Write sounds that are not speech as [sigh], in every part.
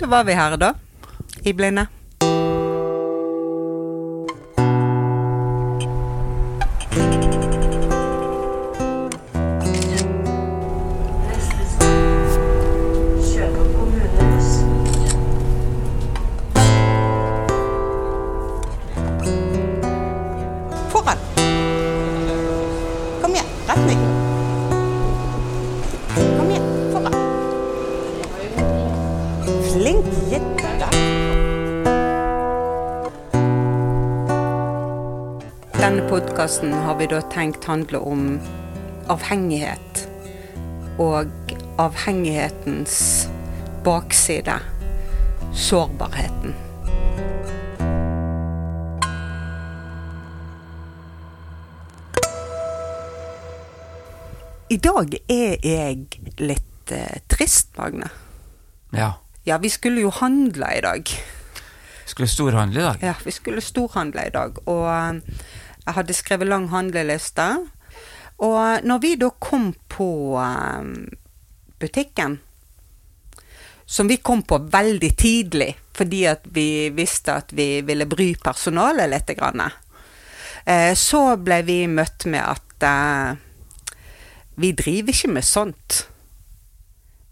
Da var vi her, da. I blinde. Denne podkasten har vi da tenkt handle om avhengighet. Og avhengighetens bakside. Sårbarheten. I dag er jeg litt eh, trist, Magne. Ja. Ja, vi skulle jo handle i dag. Skulle storhandle i dag. Ja, vi skulle storhandle i dag, og jeg hadde skrevet lang handleliste. Og når vi da kom på eh, butikken, som vi kom på veldig tidlig, fordi at vi visste at vi ville bry personalet litt, eh, så ble vi møtt med at eh, vi driver ikke med sånt.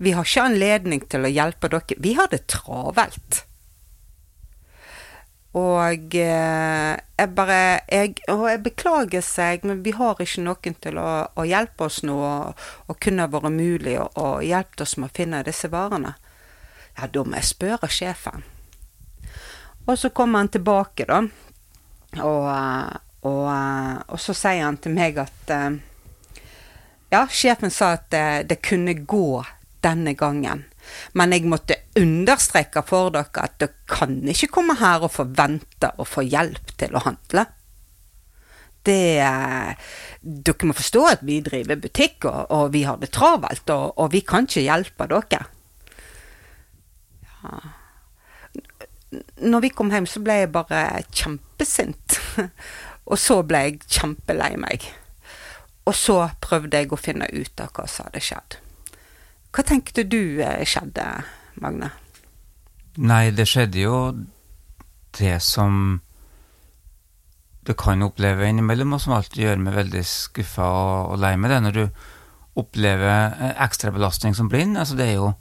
Vi har ikke anledning til å hjelpe dere. Vi har det travelt. Og eh, jeg bare jeg, Og jeg beklager seg, men vi har ikke noen til å, å hjelpe oss nå, og, og kunne vært mulig å, hjelpe oss med å finne disse varene. Ja, da må jeg spørre sjefen. Og så kommer han tilbake, da. Og, eh, og, eh, og så sier han til meg at Ja, sjefen sa at det, det kunne gå denne gangen. Men jeg måtte understreke for dere at dere kan ikke komme her og forvente å få hjelp til å handle. Det eh, Dere må forstå at vi driver butikk, og, og vi har det travelt, og, og vi kan ikke hjelpe dere. Ja. Når vi kom hjem, så ble jeg bare kjempesint. [laughs] Og så ble jeg kjempelei meg. Og så prøvde jeg å finne ut av hva som hadde skjedd. Hva tenkte du eh, skjedde, Magne? Nei, det skjedde jo det som du kan oppleve innimellom, og som alltid gjør meg veldig skuffa og, lei meg, det når du opplever eh, ekstrabelastning som blind. Altså, det er jo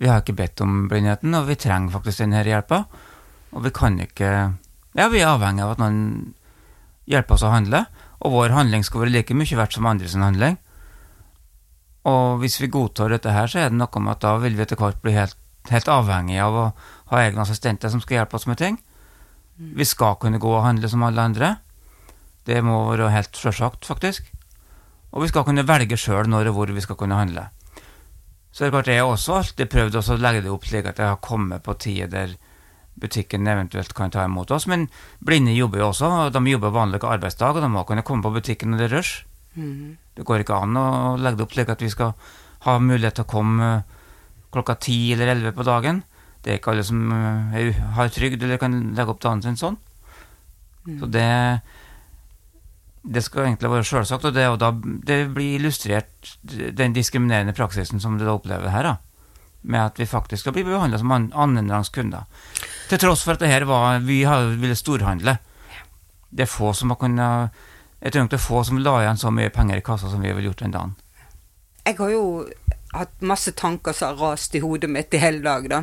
Vi har ikke bedt om blindheten, og vi trenger faktisk denne hjelpa. Og vi kan ikke Ja, vi er avhengig av at noen hjelper oss å handle, og vår handling skal være like mye verdt som andres handling. Og hvis vi godtar dette her, så er det noe med at da vil vi etter hvert bli helt, helt avhengig av å ha egne assistenter som skal hjelpe oss med ting. Vi skal kunne gå og handle som alle andre. Det må være helt sjølsagt, faktisk. Og vi skal kunne velge sjøl når og hvor vi skal kunne handle. Så det er klart jeg har også alltid prøvd å legge det opp slik at jeg har kommet på tider der butikken eventuelt kan ta imot oss. Men blinde jobber jo også, og de jobber vanlig arbeidsdag, og de må kunne komme på butikken når det er rush. Det går ikke an å legge det opp slik at vi skal ha mulighet til å komme eh, klokka ti eller elleve på dagen. Det er ikke alle som eh, er, har trygd eller kan legge opp dagen sin sånn. Så det det skal egentlig være selvsagt, og det, og da, det blir illustrert den diskriminerende praksisen som du da opplever her, da. Med at vi faktisk skal bli behandla som an- annenrangs kunder. Til tross for at det her var Vi ville storhandle. Det er få som har kunnet Jeg tror nok det få som la igjen så mye penger i kassa som vi har gjort den dagen. Jeg har jo hatt masse tanker som har rast i hodet mitt i hele dag, da.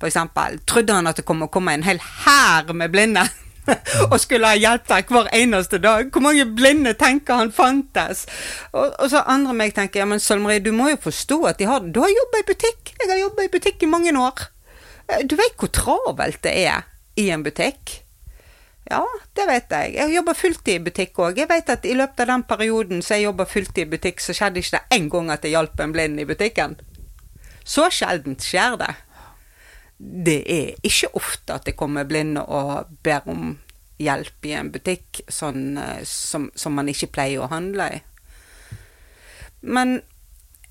For eksempel, trodde han at det kom å komme en hel hær med blinde? [laughs] og skulle ha hjelp der hver eneste dag. Hvor mange blinde tenker han fantes? Og, og så andre meg tenker ja, men Sølvmarie, du må jo forstå at de har Du har jobba i butikk. Jeg har jobba i butikk i mange år. Eh, Du vet hvor travelt det er i en butikk. Ja, det vet jeg. Jeg jobber fulltid i butikk òg. Jeg vet at i løpet av den perioden så jeg jobba fulltid i butikk, så skjedde ikke det én gang at jeg hjalp en blind i butikken. Så sjeldent skjer det. Det er ikke ofte at det kommer blinde og ber om hjelp i en butikk sånn, eh, som, som man ikke pleier å handle i. Men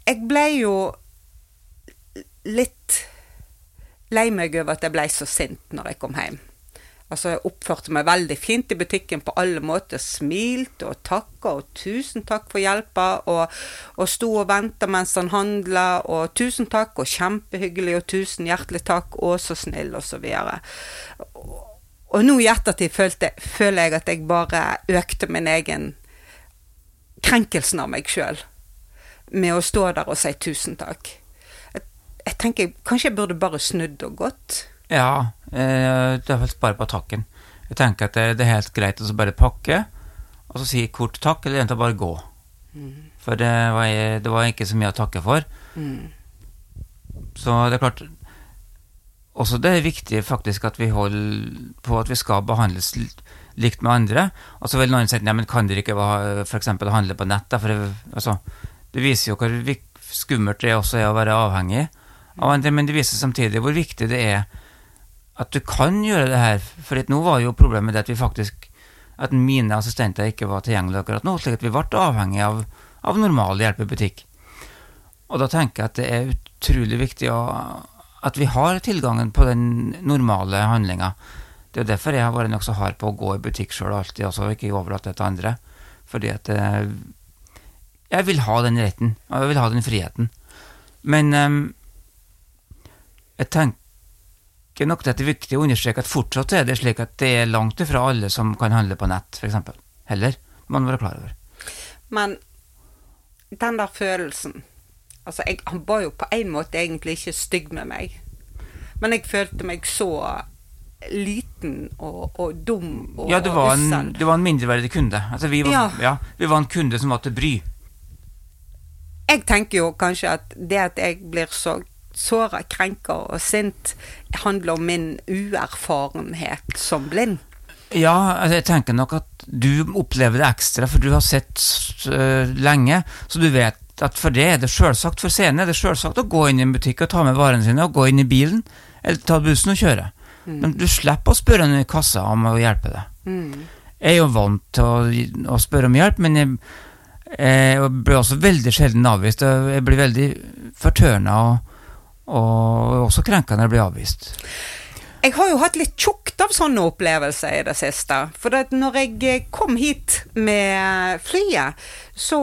jeg ble jo litt lei meg over at jeg ble så sint når jeg kom hjem. Altså, jeg oppførte meg veldig fint i butikken på alle måter. Smilte og takka og 'tusen takk for hjelpa', og, og sto og venta mens han handla, og 'tusen takk', og 'kjempehyggelig', og 'tusen hjertelig takk', og 'så snill', og så videre. Og, nå i ettertid følte, føler jeg at jeg bare økte min egen krenkelsen av meg sjøl med å stå der og si tusen takk. Jeg, jeg tenker kanskje jeg burde bare snudd og gått. Ja, eh, er faktisk bare på takken. Jeg tenker at det, det er helt greit å bare pakke, og så si kort takk, eller egentlig bare gå. For det var, det var ikke så mye å takke for. Så det er klart Også det er viktig faktisk at vi holder på at vi skal behandles likt med andre. Og så vil noen si nei, men kan dere ikke f.eks. handle på nett? da? For det, altså, det viser jo hvor skummelt det også er å være avhengig av andre, men det viser samtidig hvor viktig det er at du kan gjøre det her. For nå var jo problemet det at vi faktisk at mine assistenter ikke var tilgjengelige akkurat nå, slik at vi ble avhengig av, av normal hjelp i butikk. Og da tenker jeg at det er utrolig viktig å, at vi har tilgangen på den normale handlinga. Det er derfor jeg har vært nokså hard på å gå i butikk sjøl alltid, og ikke overlate det til andre. Fordi at eh, jeg vil ha den retten, og jeg vil ha den friheten. Men eh, jeg tenker nok det er viktig å understreke at fortsatt er det slik at det er langt ifra alle som kan handle på nett, f.eks. Heller. må Man være klar over. Men den der følelsen Altså, jeg, han var jo på en måte egentlig ikke stygg med meg. Men jeg følte meg så liten og, og dum og Ja, du var en, du var en mindreverdig kunde. Altså, vi, var, Ja. ja, vi var en kunde som var til bry. Jeg tenker jo kanskje at det at jeg blir så såra, krenka og sint, handler om min uerfarenhet som blind. Ja, altså, jeg tenker nok at du opplever det ekstra, for du har sett uh, lenge, så du vet at for det er det sjølsagt. For scenen er det sjølsagt å gå inn i en butikk og ta med varene sine, og gå inn i bilen, eller ta bussen og kjøre. Men du slipper å spørre noen i kassa om å hjelpe deg. Jeg er jo vant til å, å spørre om hjelp, men jeg, jeg blir også veldig sjelden avvist. Jeg blir veldig fortørna og, og også når jeg blir avvist. Jeg har jo hatt litt tjukt av sånne opplevelser i det siste. For at når jeg eh, kom hit med flyet, så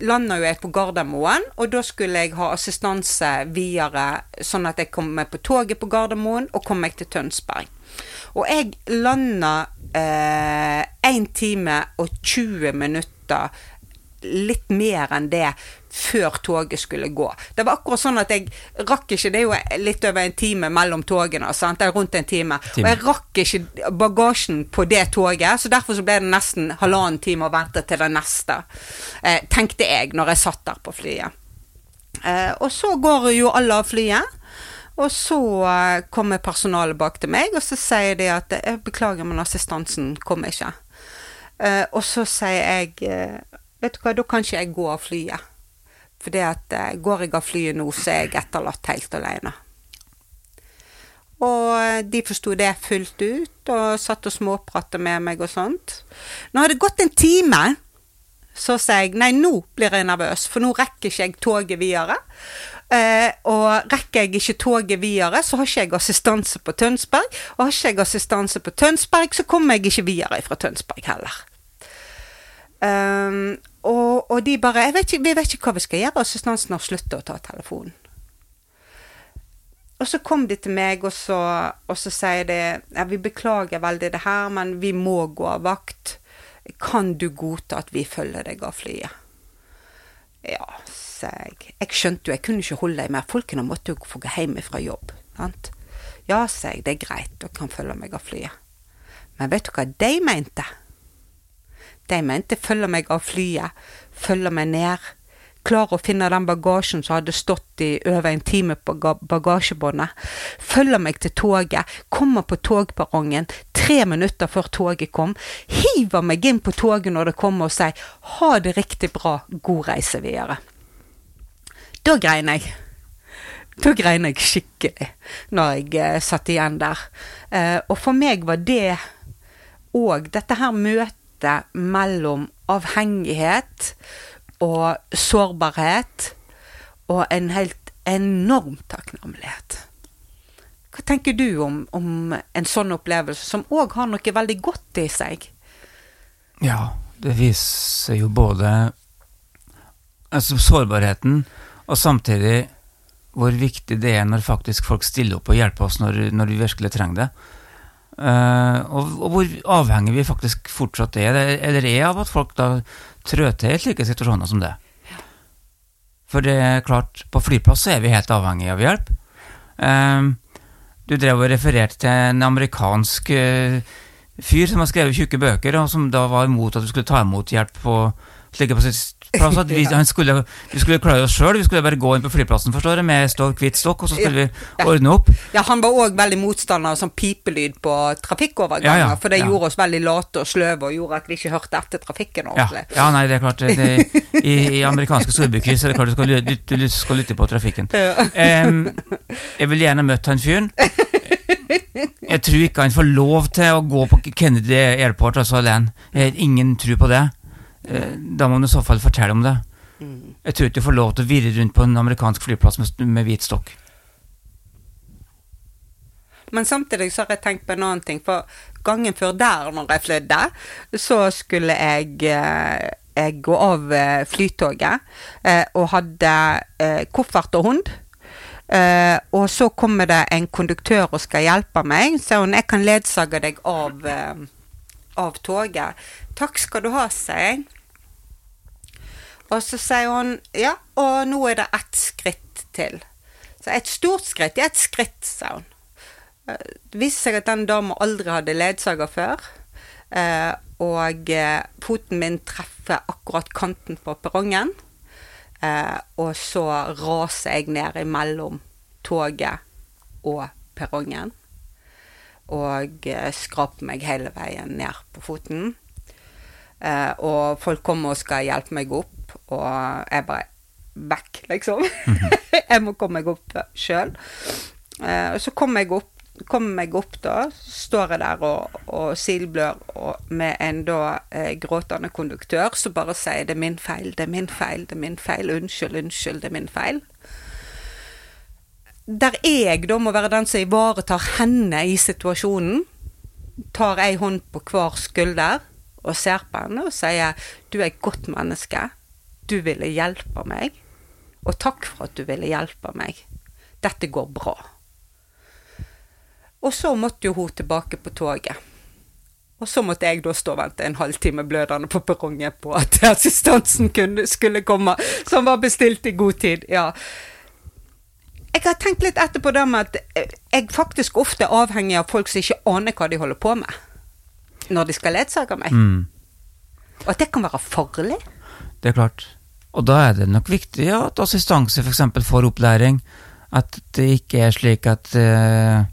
landa jo jeg på Gardermoen, og da skulle jeg ha assistanse videre, sånn at jeg kom meg på toget på Gardermoen og kom meg til Tønsberg. Og jeg landa eh, time og 20 minutter litt mer enn det før toget skulle gå. Det var akkurat sånn at jeg rakk ikke Det er jo litt over en time mellom togene. Sant? Det er rundt en time. Time. Og jeg rakk ikke bagasjen på det toget, så derfor så ble det nesten halvannen time å vente til det neste. Eh, tenkte jeg når jeg satt der på flyet. Eh, og så går jo alle av flyet. Og så eh, kommer personalet bak til meg, og så sier de at jeg beklager, men assistansen kom ikke. Eh, og så sier jeg eh, Vet du hva, da kan ikke jeg gå av flyet. For det at eh, går jeg av flyet nå, så er jeg etterlatt helt alene. Og eh, de forsto det fullt ut, og satt og småpratet med meg og sånt. Nå har det gått en time, så sier jeg nei, nå blir jeg nervøs, for nå rekker ikke jeg toget videre. Eh, og rekker jeg ikke toget videre, så har ikke jeg assistanse på Tønsberg. Og har ikke jeg assistanse på Tønsberg, så kommer jeg ikke videre fra Tønsberg heller. Um, og, og de bare vet ikke, 'Vi vet ikke hva vi skal gjøre.' Assistansen har sluttet å ta telefonen. Og så kom de til meg, og så, og så sier de ja, 'Vi beklager veldig det her, men vi må gå av vakt. Kan du godta at vi følger deg av flyet?' Ja, sa jeg. Jeg skjønte jo, jeg kunne ikke holde dem mer. Folkene måtte jo få gå hjem fra jobb. Sant? Ja, sa jeg, det er greit, dere kan følge meg av flyet. Men vet du hva de mente? De mente følger meg av flyet, følger meg ned, Klarer å finne den bagasjen som hadde stått i over en time på bagasjebåndet, Følger meg til toget, kommer på togperrongen. Tre minutter før toget kom, Hiver meg inn på toget når det kommer og sier ha det riktig bra, god reise videre. Da grein jeg. Da grein jeg skikkelig når jeg eh, satt igjen der. Eh, og for meg var det òg dette her møtet mellom avhengighet og sårbarhet og en helt enorm takknemlighet. Hva tenker du om, om en sånn opplevelse, som òg har noe veldig godt i seg? Ja, det viser jo både altså sårbarheten, og samtidig hvor viktig det er når faktisk folk stiller opp og hjelper oss når, når vi virkelig trenger det. Eh, og, og hvor avhengig vi faktisk fortsatt er, eller er av at folk da trør til i slike situasjoner som det. For det er klart, på flyplass er vi helt avhengig av hjelp. Eh, du drev og refererte til en amerikansk eh, fyr som har skrevet tjukke bøker, og som da var imot at du skulle ta imot hjelp på slike plass. At vi, han skulle, vi skulle klare oss sjøl, vi skulle bare gå inn på flyplassen forstår du, med stå, hvitt stokk, og så skulle vi ordne opp. Ja, Han var òg veldig motstander av sånn pipelyd på trafikkoverganger, Ja, ja, for det gjorde oss veldig late og sløve og gjorde at vi ikke hørte etter trafikken ordentlig. ja, nei, det er klart. Det, i, I amerikanske [laughs] storbykryss er det klart du skal, ly- du, skal lytte på trafikken. Um, jeg vil gjerne møtt han fyren. Jeg tror ikke han får lov til å gå på Kennedy Airport altså alene. Ingen tro på det. Eh, Da må man i så fall fortelle om det. Jeg tror ikke du får lov til å virre rundt på en amerikansk flyplass med, med hvit stokk. Men samtidig så har jeg tenkt på en annen ting. For gangen før der, når jeg flydde, så skulle jeg, eh, jeg gå av eh, flytoget og hadde koffert og hund. Uh, og så kommer det en konduktør og skal hjelpe meg. Så hun jeg kan ledsage deg av, eh, av toget. Takk skal du ha, sier jeg. Og så sier hun ja, og nå er det ett skritt til. Så et stort skritt er et skritt, sa hun. Eh, Det viste seg at den dama aldri hadde ledsager før. Eh, og eh, foten min treffer akkurat kanten på perrongen. Eh, og så raser jeg ned imellom toget og perrongen. Og eh, skraper meg hele veien ned på foten. Eh, og folk kommer og skal hjelpe meg opp, og jeg bare Vekk, liksom. [laughs] jeg må komme meg opp sjøl. Eh, og så kommer jeg opp, kommer meg opp da, står jeg der og, og silblør og med en da eh, gråtende konduktør som bare sier 'det er min feil, det er min feil, det er min feil', unnskyld, unnskyld, det er min feil. Der jeg da må være den som ivaretar henne i situasjonen, tar ei hånd på hver skulder og ser på henne og sier 'du er et godt menneske', du ville hjelpe meg, og takk for at du ville hjelpe meg. Dette går bra. Og så måtte jo hun tilbake på toget. Og så måtte jeg da stå og vente en halvtime blødende på perrongen på at [laughs] assistansen kunne, skulle komme, som var bestilt i god tid. Ja. Jeg har tenkt litt etterpå det med at eh, jeg faktisk ofte er avhengig av folk som ikke aner hva de holder på med, når de skal ledsage meg. Mm. Og at det kan være farlig. Det er klart. Og da er det nok viktig at assistanse f.eks. får opplæring. At det ikke er slik at, uh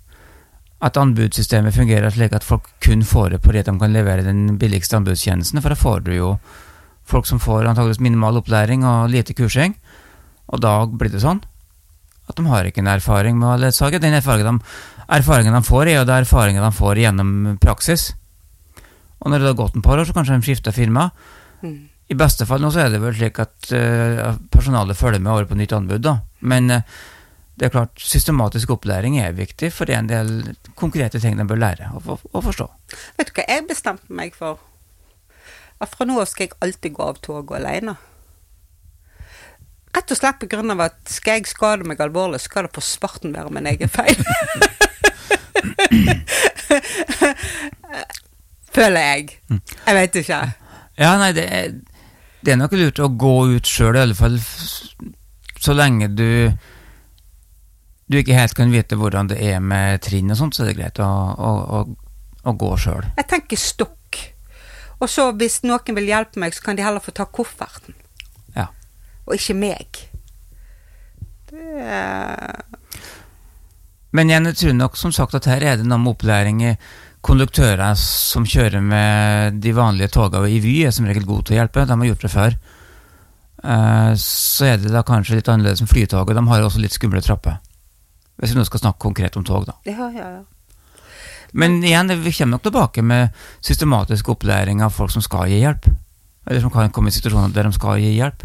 at anbudssystemet fungerer slik at folk kun får det på det at de kan levere den billigste anbudstjenesten. For da får du jo folk som får antageligvis minimal opplæring og lite kursing. Og da blir det sånn at de har ikke en erfaring med å ledsage. Den erfaringen de, erfaringen de får, er jo det erfaringen de får gjennom praksis. Og når det har gått en par år, så kanskje de skifter firma. Mm. I beste fall nå så er det vel slik at uh, personalet følger med over på nytt anbud, da. Men uh, det er klart, systematisk opplæring er viktig, for det er en del konkrete ting de bør lære og, og, og forstå. Vet du hva jeg bestemte meg for? At fra nå av skal jeg alltid gå av toget alene. Rett og slett av at skal jeg skade meg alvorlig, skal det på svarten være min egen feil. [laughs] Føler jeg. Jeg vet ikke. Ja, nei, det er, det er nok lurt å gå ut sjøl, i alle fall så lenge du du ikke helt kan vite hvordan det er med trinn og sånt, så er det greit å, å, å, å gå sjøl. Jeg tenker stokk. Og så hvis noen vil hjelpe meg, så kan de heller få ta kofferten. Og ikke meg. Det Men jeg tror nok som sagt at her er det noe med opplæring i konduktører som kjører med de vanlige togene i Vy, er som regel gode til å hjelpe. De har gjort det før. Eh, Så er det da kanskje litt annerledes med flytoget. De har også litt skumle trapper. Hvis vi nå skal snakke konkret om tog, da. Ja, ja, ja. Men igjen, vi kommer nok tilbake med systematisk opplæring av folk som skal gi hjelp. Eller som kan komme i situasjoner der de skal gi hjelp.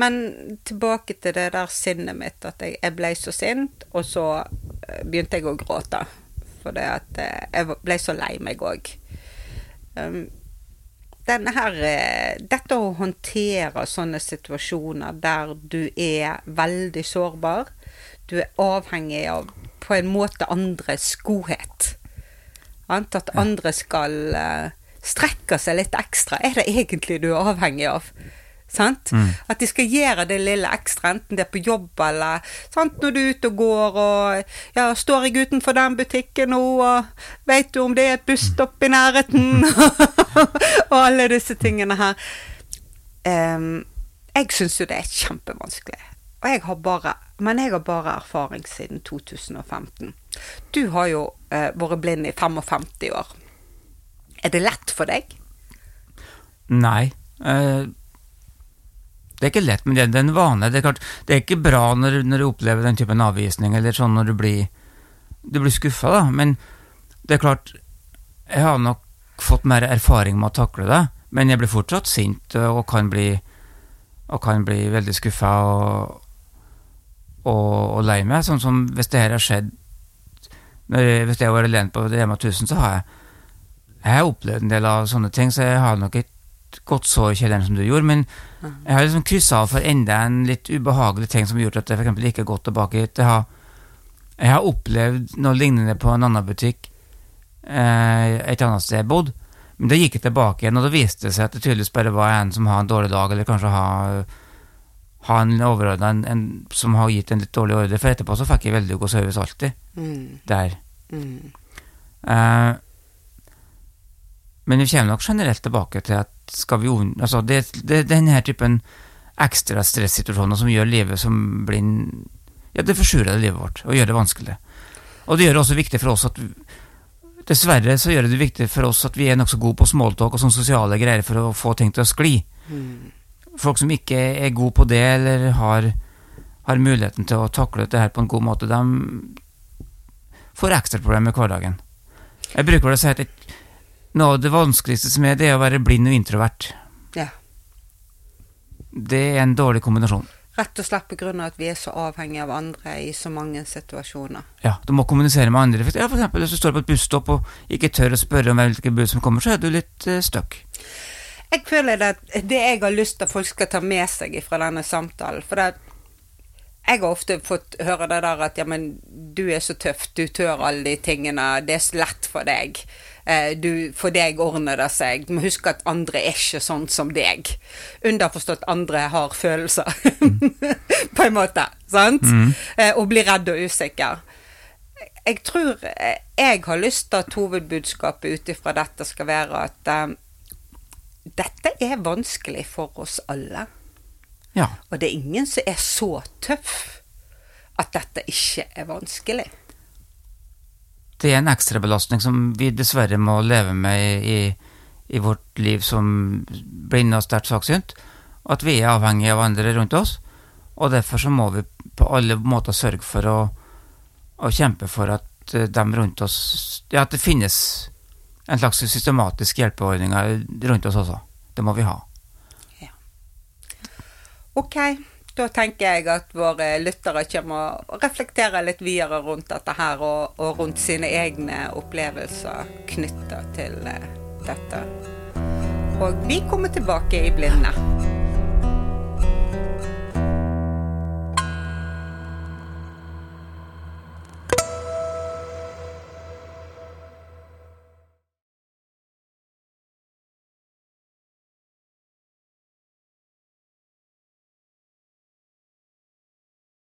Men tilbake til det der sinnet mitt, at jeg, jeg ble så sint, og så eh, begynte jeg å gråte. For det at eh, jeg ble så lei meg òg. Um, denne her, eh, dette å håndtere sånne situasjoner der du er veldig sårbar, du er avhengig av på en måte andres godhet. At andre skal strekke seg litt ekstra, er det egentlig du er avhengig av. Sant? At de skal gjøre det lille ekstra, enten det er på jobb eller sant? når du er ute og går og ja, står jeg utenfor den butikken nå, og vet du om det er et busstopp i nærheten? [laughs] [laughs] og alle disse tingene her. Um, jeg syns jo det er kjempevanskelig. Og jeg har bare, men jeg har bare erfaring siden 2015. Du har jo uh, vært blind i 55 år. Er det lett for deg? Nei. eh, det er ikke lett, men det, det er en vane. Det er klart, det er ikke bra når, når du opplever den typen avvisning, eller sånn når du blir, du blir skuffa, da. Men det er klart, jeg har nok fått mer erfaring med å takle det. Men jeg blir fortsatt sint og kan bli, og kan bli veldig skuffa og, og, og lei meg. Sånn som hvis det her har skjedd jeg, Hvis jeg har vært alene på Rema 1000, så har jeg jeg har opplevd en del av sånne ting, så jeg har nok ikke gått så i kjelleren som du gjorde, men jeg har liksom kryssa av for enda en litt ubehagelig ting som har gjort at jeg f.eks. ikke har gått tilbake hit. Jeg har, jeg har opplevd noe lignende på en annen butikk eh, et annet sted jeg bodde, men da gikk jeg tilbake igjen, og da viste det seg at det tydeligvis bare var en som har en dårlig dag, eller kanskje har ha en overordna som har gitt en litt dårlig ordre, for etterpå så fikk jeg veldig god service alltid, Mm, der. mm, Eh, men vi kommer nok generelt tilbake til at skal vi. Altså, det, det er denne typen ekstra stressituasjoner som gjør livet som blind Ja, det forsurer livet vårt og gjør det vanskelig. Og det gjør det også viktig for oss at Dessverre så gjør det det viktig for oss at vi er nokså gode på smalltalk og sånne sosiale greier for å få ting til å skli. mm. Folk som ikke er gode på det, eller har, har muligheten til å takle dette her på en god måte, de får ekstraproblemer i hverdagen. Jeg bruker å si at et, noe av det vanskeligste som er, det er å være blind og introvert. Ja. Det er en dårlig kombinasjon. Rett og slett av at vi er så avhengige av andre i så mange situasjoner. Ja, Du må kommunisere med andre. Ja, for eksempel hvis du står på et busstopp og ikke tør å spørre om hvilke buss som kommer, så er du litt uh, stuck. Jeg føler at det jeg har lyst til at folk skal ta med seg fra denne samtalen For det at jeg har ofte fått høre det der at ja, men du er så tøff, du tør alle de tingene, det er så lett for deg. Eh, Du, for deg ordner det seg. Du må huske at andre er ikke sånn som deg. Underforstått andre har følelser, [laughs] på en måte. Sant? Mm. Og blir redd og usikker. Jeg tror eh, jeg har lyst til at hovedbudskapet ut ifra dette skal være at eh, dette er vanskelig for oss alle. Ja. Og det er ingen som er så tøff at dette ikke er vanskelig. Det er en ekstrabelastning som vi dessverre må leve med i, i vårt liv som blinde og sterkt saksynt. At vi er avhengige av andre rundt oss. Og derfor så må vi på alle måter sørge for å, å kjempe for at eh, dem rundt oss Ja, at det finnes en slags systematisk hjelpeordninger rundt oss også. Det må vi ha. Ok, da tenker jeg at våre lyttere kommer og reflekterer litt videre rundt dette her, og, og rundt sine egne opplevelser knytta til eh, dette. Og vi kommer tilbake i blinde.